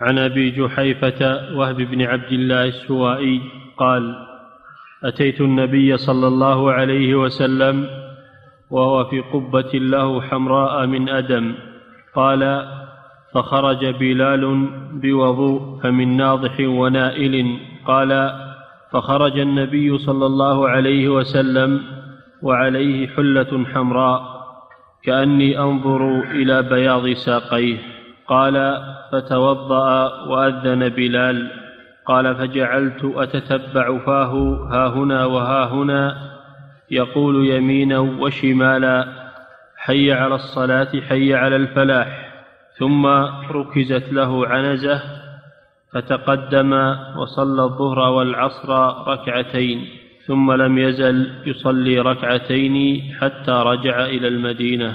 عن أبي جحيفة وهب بن عبد الله السوائي قال أتيت النبي صلى الله عليه وسلم وهو في قبة له حمراء من أدم قال فخرج بلال بوضوء فمن ناضح ونائل قال فخرج النبي صلى الله عليه وسلم وعليه حلة حمراء كأني أنظر إلى بياض ساقيه. قال فتوضأ وأذن بلال. قال فجعلت أتتبع فاه ها هنا وها هنا يقول يمينا وشمالا حي على الصلاة حي على الفلاح. ثم ركزت له عنزة فتقدم وصلى الظهر والعصر ركعتين ثم لم يزل يصلي ركعتين حتى رجع إلى المدينة.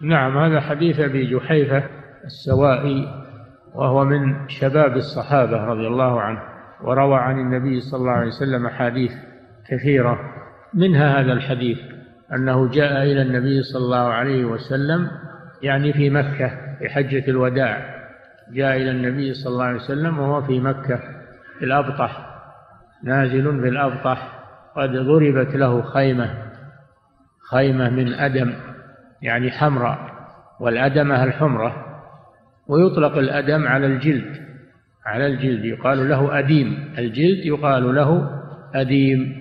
نعم هذا حديث أبي جحيفة السوائي وهو من شباب الصحابة رضي الله عنه وروى عن النبي صلى الله عليه وسلم احاديث كثيرة منها هذا الحديث أنه جاء إلى النبي صلى الله عليه وسلم يعني في مكة في حجة الوداع جاء إلى النبي صلى الله عليه وسلم وهو في مكة في الأبطح نازل في الأبطح قد ضربت له خيمة خيمة من أدم يعني حمراء والأدمة الحمرة ويطلق الأدم على الجلد على الجلد يقال له أديم. الجلد يقال له أديم.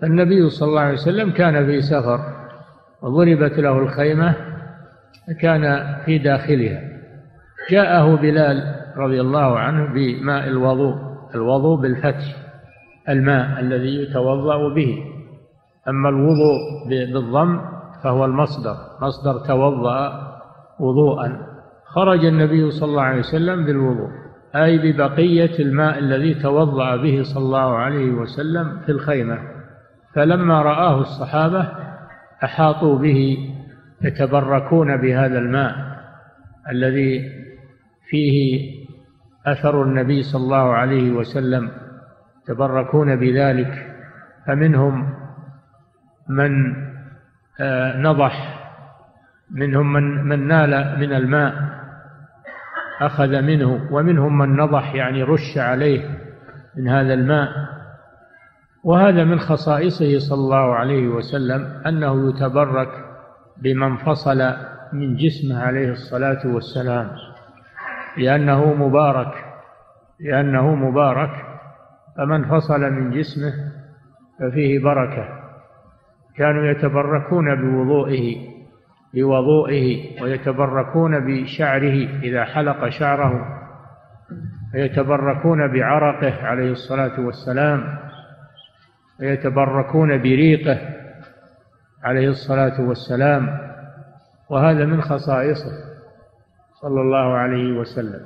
فالنبي صلى الله عليه وسلم كان في سفر وضربت له الخيمة كان في داخلها. جاءه بلال رضي الله عنه بماء الوضوء الوضوء بالفتح الماء الذي يتوضأ به. أما الوضوء بالضم فهو المصدر مصدر توضأ وضوءا. خرج النبي صلى الله عليه وسلم بالوضوء أي ببقية الماء الذي توضأ به صلى الله عليه وسلم في الخيمة. فلما رآه الصحابة أحاطوا به يتبركون بهذا الماء الذي فيه أثر النبي صلى الله عليه وسلم. يتبركون بذلك فمنهم من آه، نضح منهم من من نال من الماء. أخذ منه ومنهم من نضح يعني رش عليه من هذا الماء. وهذا من خصائصه صلى الله عليه وسلم أنه يتبرك بما انفصل من جسمه عليه الصلاة والسلام. لأنه مبارك لأنه مبارك فمن فصل من جسمه ففيه بركة. كانوا يتبركون بوضوئه. بوضوئه ويتبركون بشعره إذا حلق شعره. ويتبركون بعرقه عليه الصلاة والسلام. ويتبركون بريقه عليه الصلاة والسلام. وهذا من خصائصه صلى الله عليه وسلم.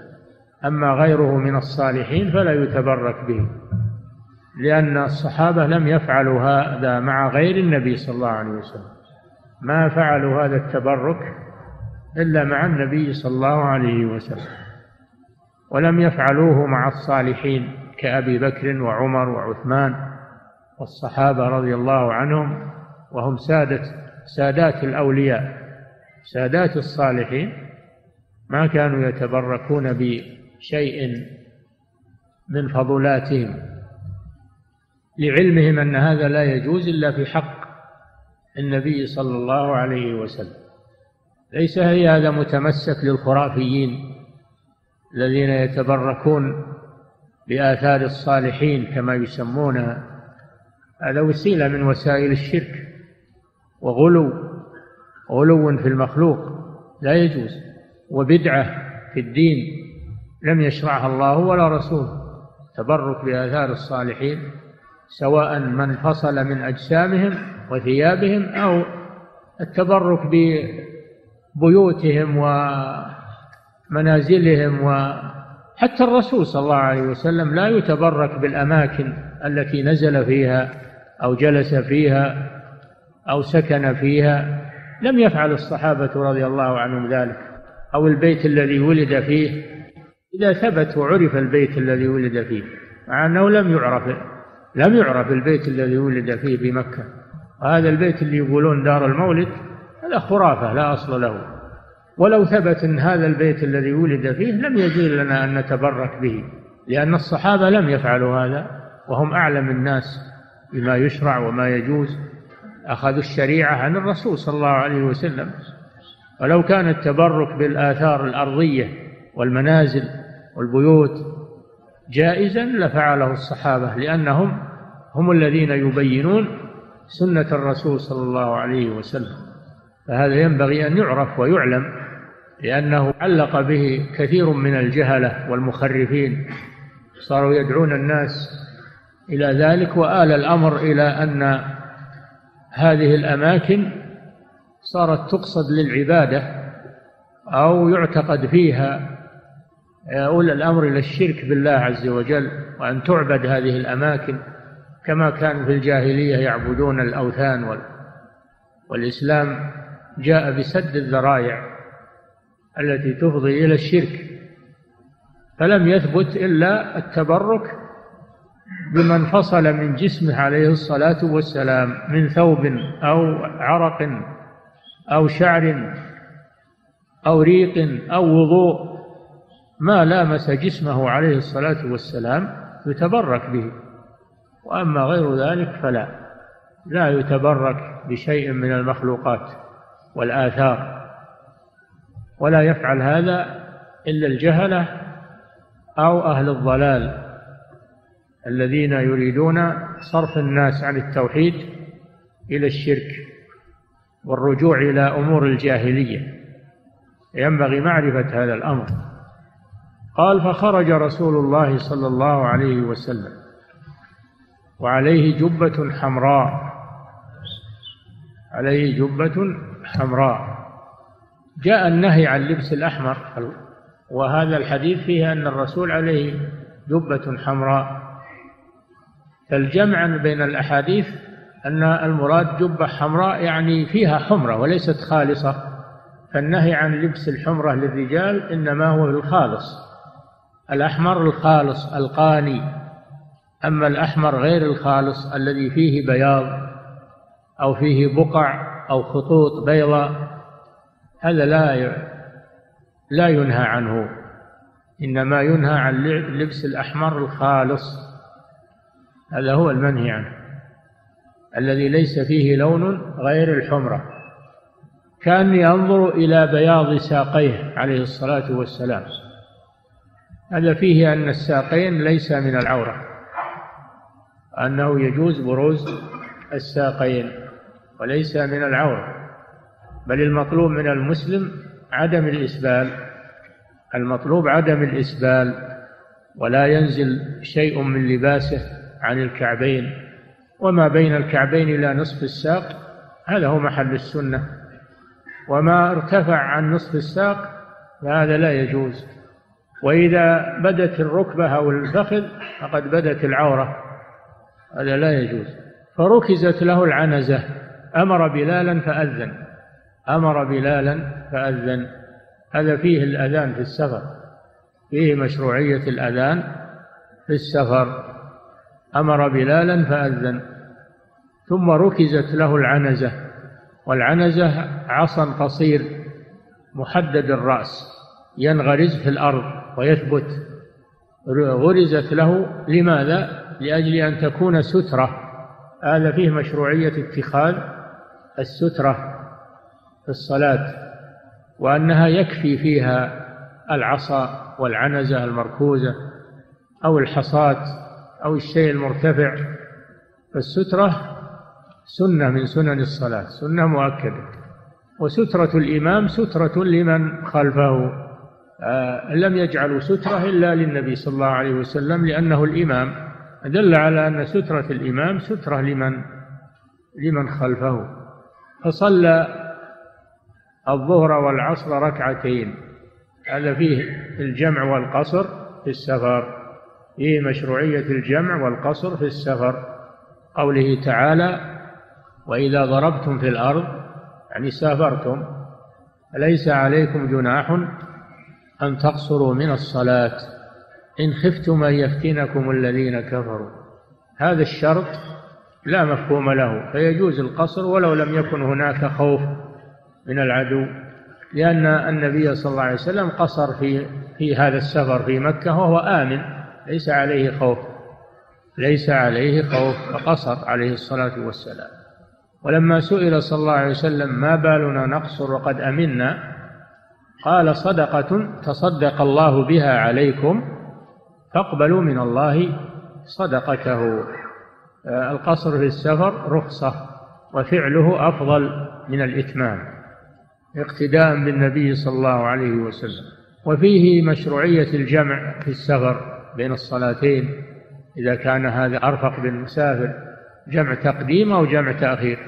أما غيره من الصالحين فلا يتبرك به لأن الصحابة لم يفعلوا هذا مع غير النبي صلى الله عليه وسلم. ما فعلوا هذا التبرك إلا مع النبي صلى الله عليه وسلم ولم يفعلوه مع الصالحين كأبي بكر وعمر وعثمان والصحابة رضي الله عنهم وهم سادة سادات الأولياء سادات الصالحين ما كانوا يتبركون بشيء من فضلاتهم لعلمهم أن هذا لا يجوز إلا في حق النبي صلى الله عليه وسلم. ليس هذا متمسك للخرافيين الذين يتبركون بآثار الصالحين كما يسمونها هذا وسيلة من وسائل الشرك وغلو غلو في المخلوق. لا يجوز وبدعة في الدين لم يشرعها الله ولا رسوله تبرك بآثار الصالحين سواء من فصل من أجسامهم وثيابهم أو التبرك ببيوتهم ومنازلهم وحتى الرسول صلى الله عليه وسلم لا يتبرك بالأماكن التي نزل فيها أو جلس فيها أو سكن فيها. لم يفعل الصحابة رضي الله عنهم ذلك أو البيت الذي ولد فيه. إذا ثبت وعرف البيت الذي ولد فيه مع أنه لم يعرف لم يعرف البيت الذي ولد فيه بمكة. وهذا البيت اللي يقولون دار المولد هذا خرافة لا أصل له. ولو ثبت أن هذا البيت الذي ولد فيه لم يجوز لنا أن نتبرك به لأن الصحابة لم يفعلوا هذا وهم أعلم الناس بما يشرع وما يجوز. أخذوا الشريعة عن الرسول صلى الله عليه وسلم. ولو كان التبرك بالآثار الأرضية والمنازل والبيوت جائزا لفعله الصحابة لأنهم هم الذين يبينون سنة الرسول صلى الله عليه وسلم فهذا ينبغي أن يعرف ويعلم لأنه علق به كثير من الجهلة والمخرفين صاروا يدعون الناس إلى ذلك وآل الأمر إلى أن هذه الأماكن صارت تقصد للعبادة أو يعتقد فيها أولى الأمر إلى الشرك بالله عز وجل وأن تعبد هذه الأماكن. كما كانوا في الجاهلية يعبدون الأوثان والإسلام جاء بسد الذرائع التي تفضي إلى الشرك فلم يثبت إلا التبرك بمن فصل من جسمه عليه الصلاة والسلام من ثوب أو عرق أو شعر أو ريق أو وضوء ما لامس جسمه عليه الصلاة والسلام يتبرك به. وأما غير ذلك فلا. لا يتبرك بشيء من المخلوقات والآثار. ولا يفعل هذا إلا الجهلة أو أهل الضلال الذين يريدون صرف الناس عن التوحيد إلى الشرك والرجوع إلى أمور الجاهلية. ينبغي معرفة هذا الأمر. قال فخرج رسول الله صلى الله عليه وسلم. وعليه جبة حمراء. عليه جبة حمراء. جاء النهي عن لبس الأحمر. وهذا الحديث فيه أن الرسول عليه جبة حمراء. فالجمع بين الأحاديث أن المراد جبة حمراء يعني فيها حمرة وليست خالصة. فالنهي عن لبس الحمرة للرجال إنما هو الخالص. الأحمر الخالص القاني. أما الأحمر غير الخالص الذي فيه بياض أو فيه بقع أو خطوط بيضاء هذا لا لا ينهى عنه. إنما ينهى عن لبس الأحمر الخالص. هذا هو المنهي عنه. الذي ليس فيه لون غير الحمرة. كأني أنظر إلى بياض ساقيه عليه الصلاة والسلام. هذا فيه أن الساقين ليس من العورة. أنه يجوز بروز الساقين وليس من العورة بل المطلوب من المسلم عدم الإسبال. المطلوب عدم الإسبال ولا ينزل شيء من لباسه عن الكعبين وما بين الكعبين إلى نصف الساق هذا هو محل السنة. وما ارتفع عن نصف الساق فهذا لا يجوز. وإذا بدت الركبة أو الفخذ فقد بدت العورة. هذا لا يجوز. فركزت له العنزة. أمر بلالا فأذن. أمر بلالا فأذن. هذا فيه الأذان في السفر. فيه مشروعية الأذان في السفر. أمر بلالا فأذن. ثم ركزت له العنزة. والعنزة عصا قصير محدد الرأس ينغرز في الأرض ويثبت. غرزت له لماذا؟ لأجل أن تكون سترة. هذا فيه مشروعية اتخاذ السترة في الصلاة وأنها يكفي فيها العصا والعنزة المركوزة أو الحصاة أو الشيء المرتفع. فالسترة سنة من سنن الصلاة سنة مؤكدة. وسترة الإمام سترة لمن خلفه. آه لم يجعلوا سترة إلا للنبي صلى الله عليه وسلم لأنه الإمام. دل على أن سترة الإمام سترة لمن؟ لمن خلفه. فصلى الظهر والعصر ركعتين. هذا فيه الجمع والقصر في السفر. فيه مشروعية الجمع والقصر في السفر. قوله تعالى وإذا ضربتم في الأرض يعني سافرتم. ليس عليكم جناح أن تقصروا من الصلاة؟ إن خفتم أن يفتنكم الذين كفروا. هذا الشرط لا مفهوم له فيجوز القصر ولو لم يكن هناك خوف من العدو. لأن النبي صلى الله عليه وسلم قصر في في هذا السفر في مكة وهو آمن ليس عليه خوف ليس عليه خوف فقصر عليه الصلاة والسلام. ولما سئل صلى الله عليه وسلم ما بالنا نقصر وقد أمنا قال صدقة تصدق الله بها عليكم فاقبلوا من الله صدقته. آه، القصر في السفر رخصة وفعله أفضل من الإتمام اقتداء بالنبي صلى الله عليه وسلم. وفيه مشروعية الجمع في السفر بين الصلاتين. إذا كان هذا أرفق بالمسافر جمع تقديم أو جمع تأخير.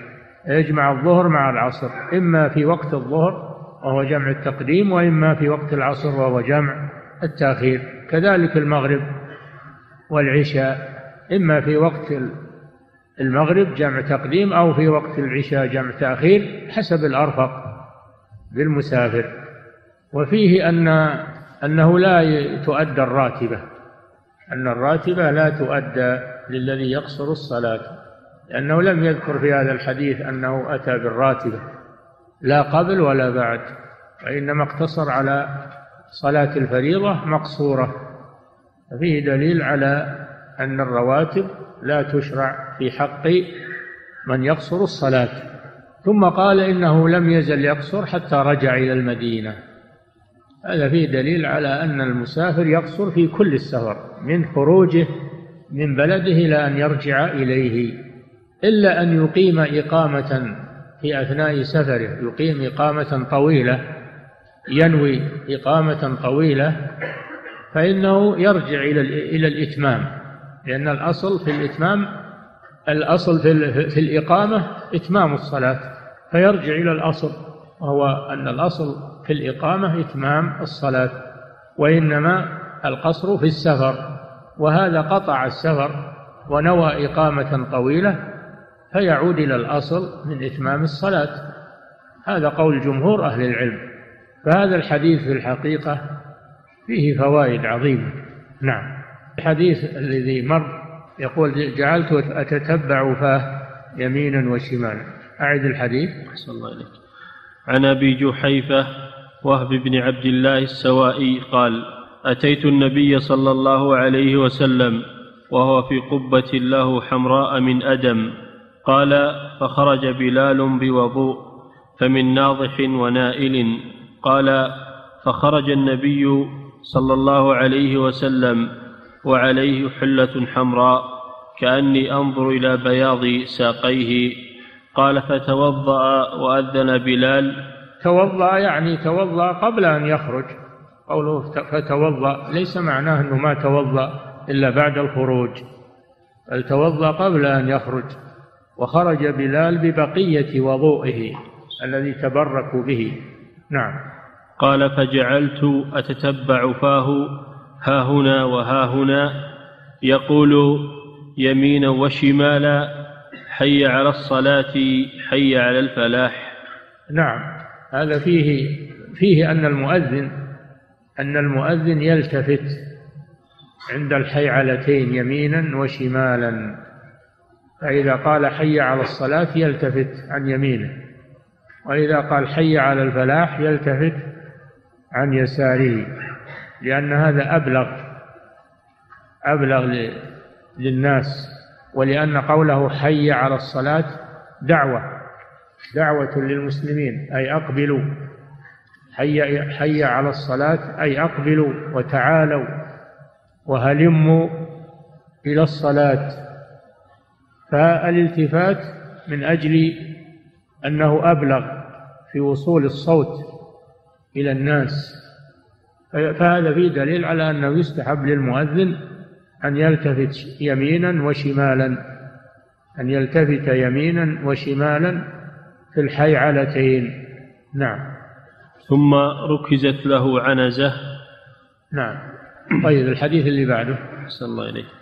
يجمع الظهر مع العصر إما في وقت الظهر وهو جمع التقديم وإما في وقت العصر وهو جمع التأخير كذلك المغرب والعشاء إما في وقت المغرب جمع تقديم أو في وقت العشاء جمع تأخير حسب الأرفق بالمسافر. وفيه أن أنه لا تؤدى الراتبة أن الراتبة لا تؤدى للذي يقصر الصلاة لأنه لم يذكر في هذا الحديث أنه أتى بالراتبة لا قبل ولا بعد وإنما اقتصر على صلاة الفريضة مقصورة. ففيه دليل على أن الرواتب لا تشرع في حق من يقصر الصلاة. ثم قال إنه لم يزل يقصر حتى رجع إلى المدينة. هذا فيه دليل على أن المسافر يقصر في كل السفر من خروجه من بلده إلى أن يرجع إليه. إلا أن يقيم إقامة في أثناء سفره يقيم إقامة طويلة. ينوي إقامة طويلة فإنه يرجع إلى إلى الإتمام. لأن الأصل في الإتمام الأصل في, في الإقامة إتمام الصلاة فيرجع إلى الأصل وهو أن الأصل في الإقامة إتمام الصلاة وإنما القصر في السفر. وهذا قطع السفر ونوى إقامة طويلة فيعود إلى الأصل من إتمام الصلاة. هذا قول جمهور أهل العلم. فهذا الحديث في الحقيقة فيه فوائد عظيمة. نعم. الحديث الذي مر يقول جعلت أتتبع فاه يمينا وشمالا. أعد الحديث. صلى الله عليك عن أبي جحيفة وهب بن عبد الله السوائي قال أتيت النبي صلى الله عليه وسلم وهو في قبة له حمراء من أدم. قال فخرج بلال بوضوء فمن ناضح ونائل. قال فخرج النبي صلى الله عليه وسلم وعليه حلة حمراء كأني أنظر إلى بياض ساقيه. قال فتوضأ وأذن بلال. توضأ يعني توضأ قبل أن يخرج. قوله فتوضأ ليس معناه أنه ما توضأ إلا بعد الخروج بل توضأ قبل أن يخرج. وخرج بلال ببقية وضوئه الذي تبركوا به. نعم. قال فجعلت أتتبع فاه ها هنا وها هنا يقول يمينا وشمالا حي على الصلاة حي على الفلاح. نعم هذا فيه فيه أن المؤذن أن المؤذن يلتفت عند الحيعلتين يمينا وشمالا. فإذا قال حي على الصلاة يلتفت عن يمينه وإذا قال حي على الفلاح يلتفت عن يساره لأن هذا أبلغ أبلغ للناس ولأن قوله حي على الصلاة دعوة دعوة للمسلمين أي أقبلوا حي حي على الصلاة أي أقبلوا وتعالوا وهلموا إلى الصلاة. فالالتفات من أجل أنه أبلغ في وصول الصوت. إلى الناس. فهذا فيه دليل على أنه يستحب للمؤذن أن يلتفت يمينا وشمالا أن يلتفت يمينا وشمالا في الحيعلتين. نعم. ثم ركزت له عنزة. نعم. طيب الحديث اللي بعده. صلى الله إليه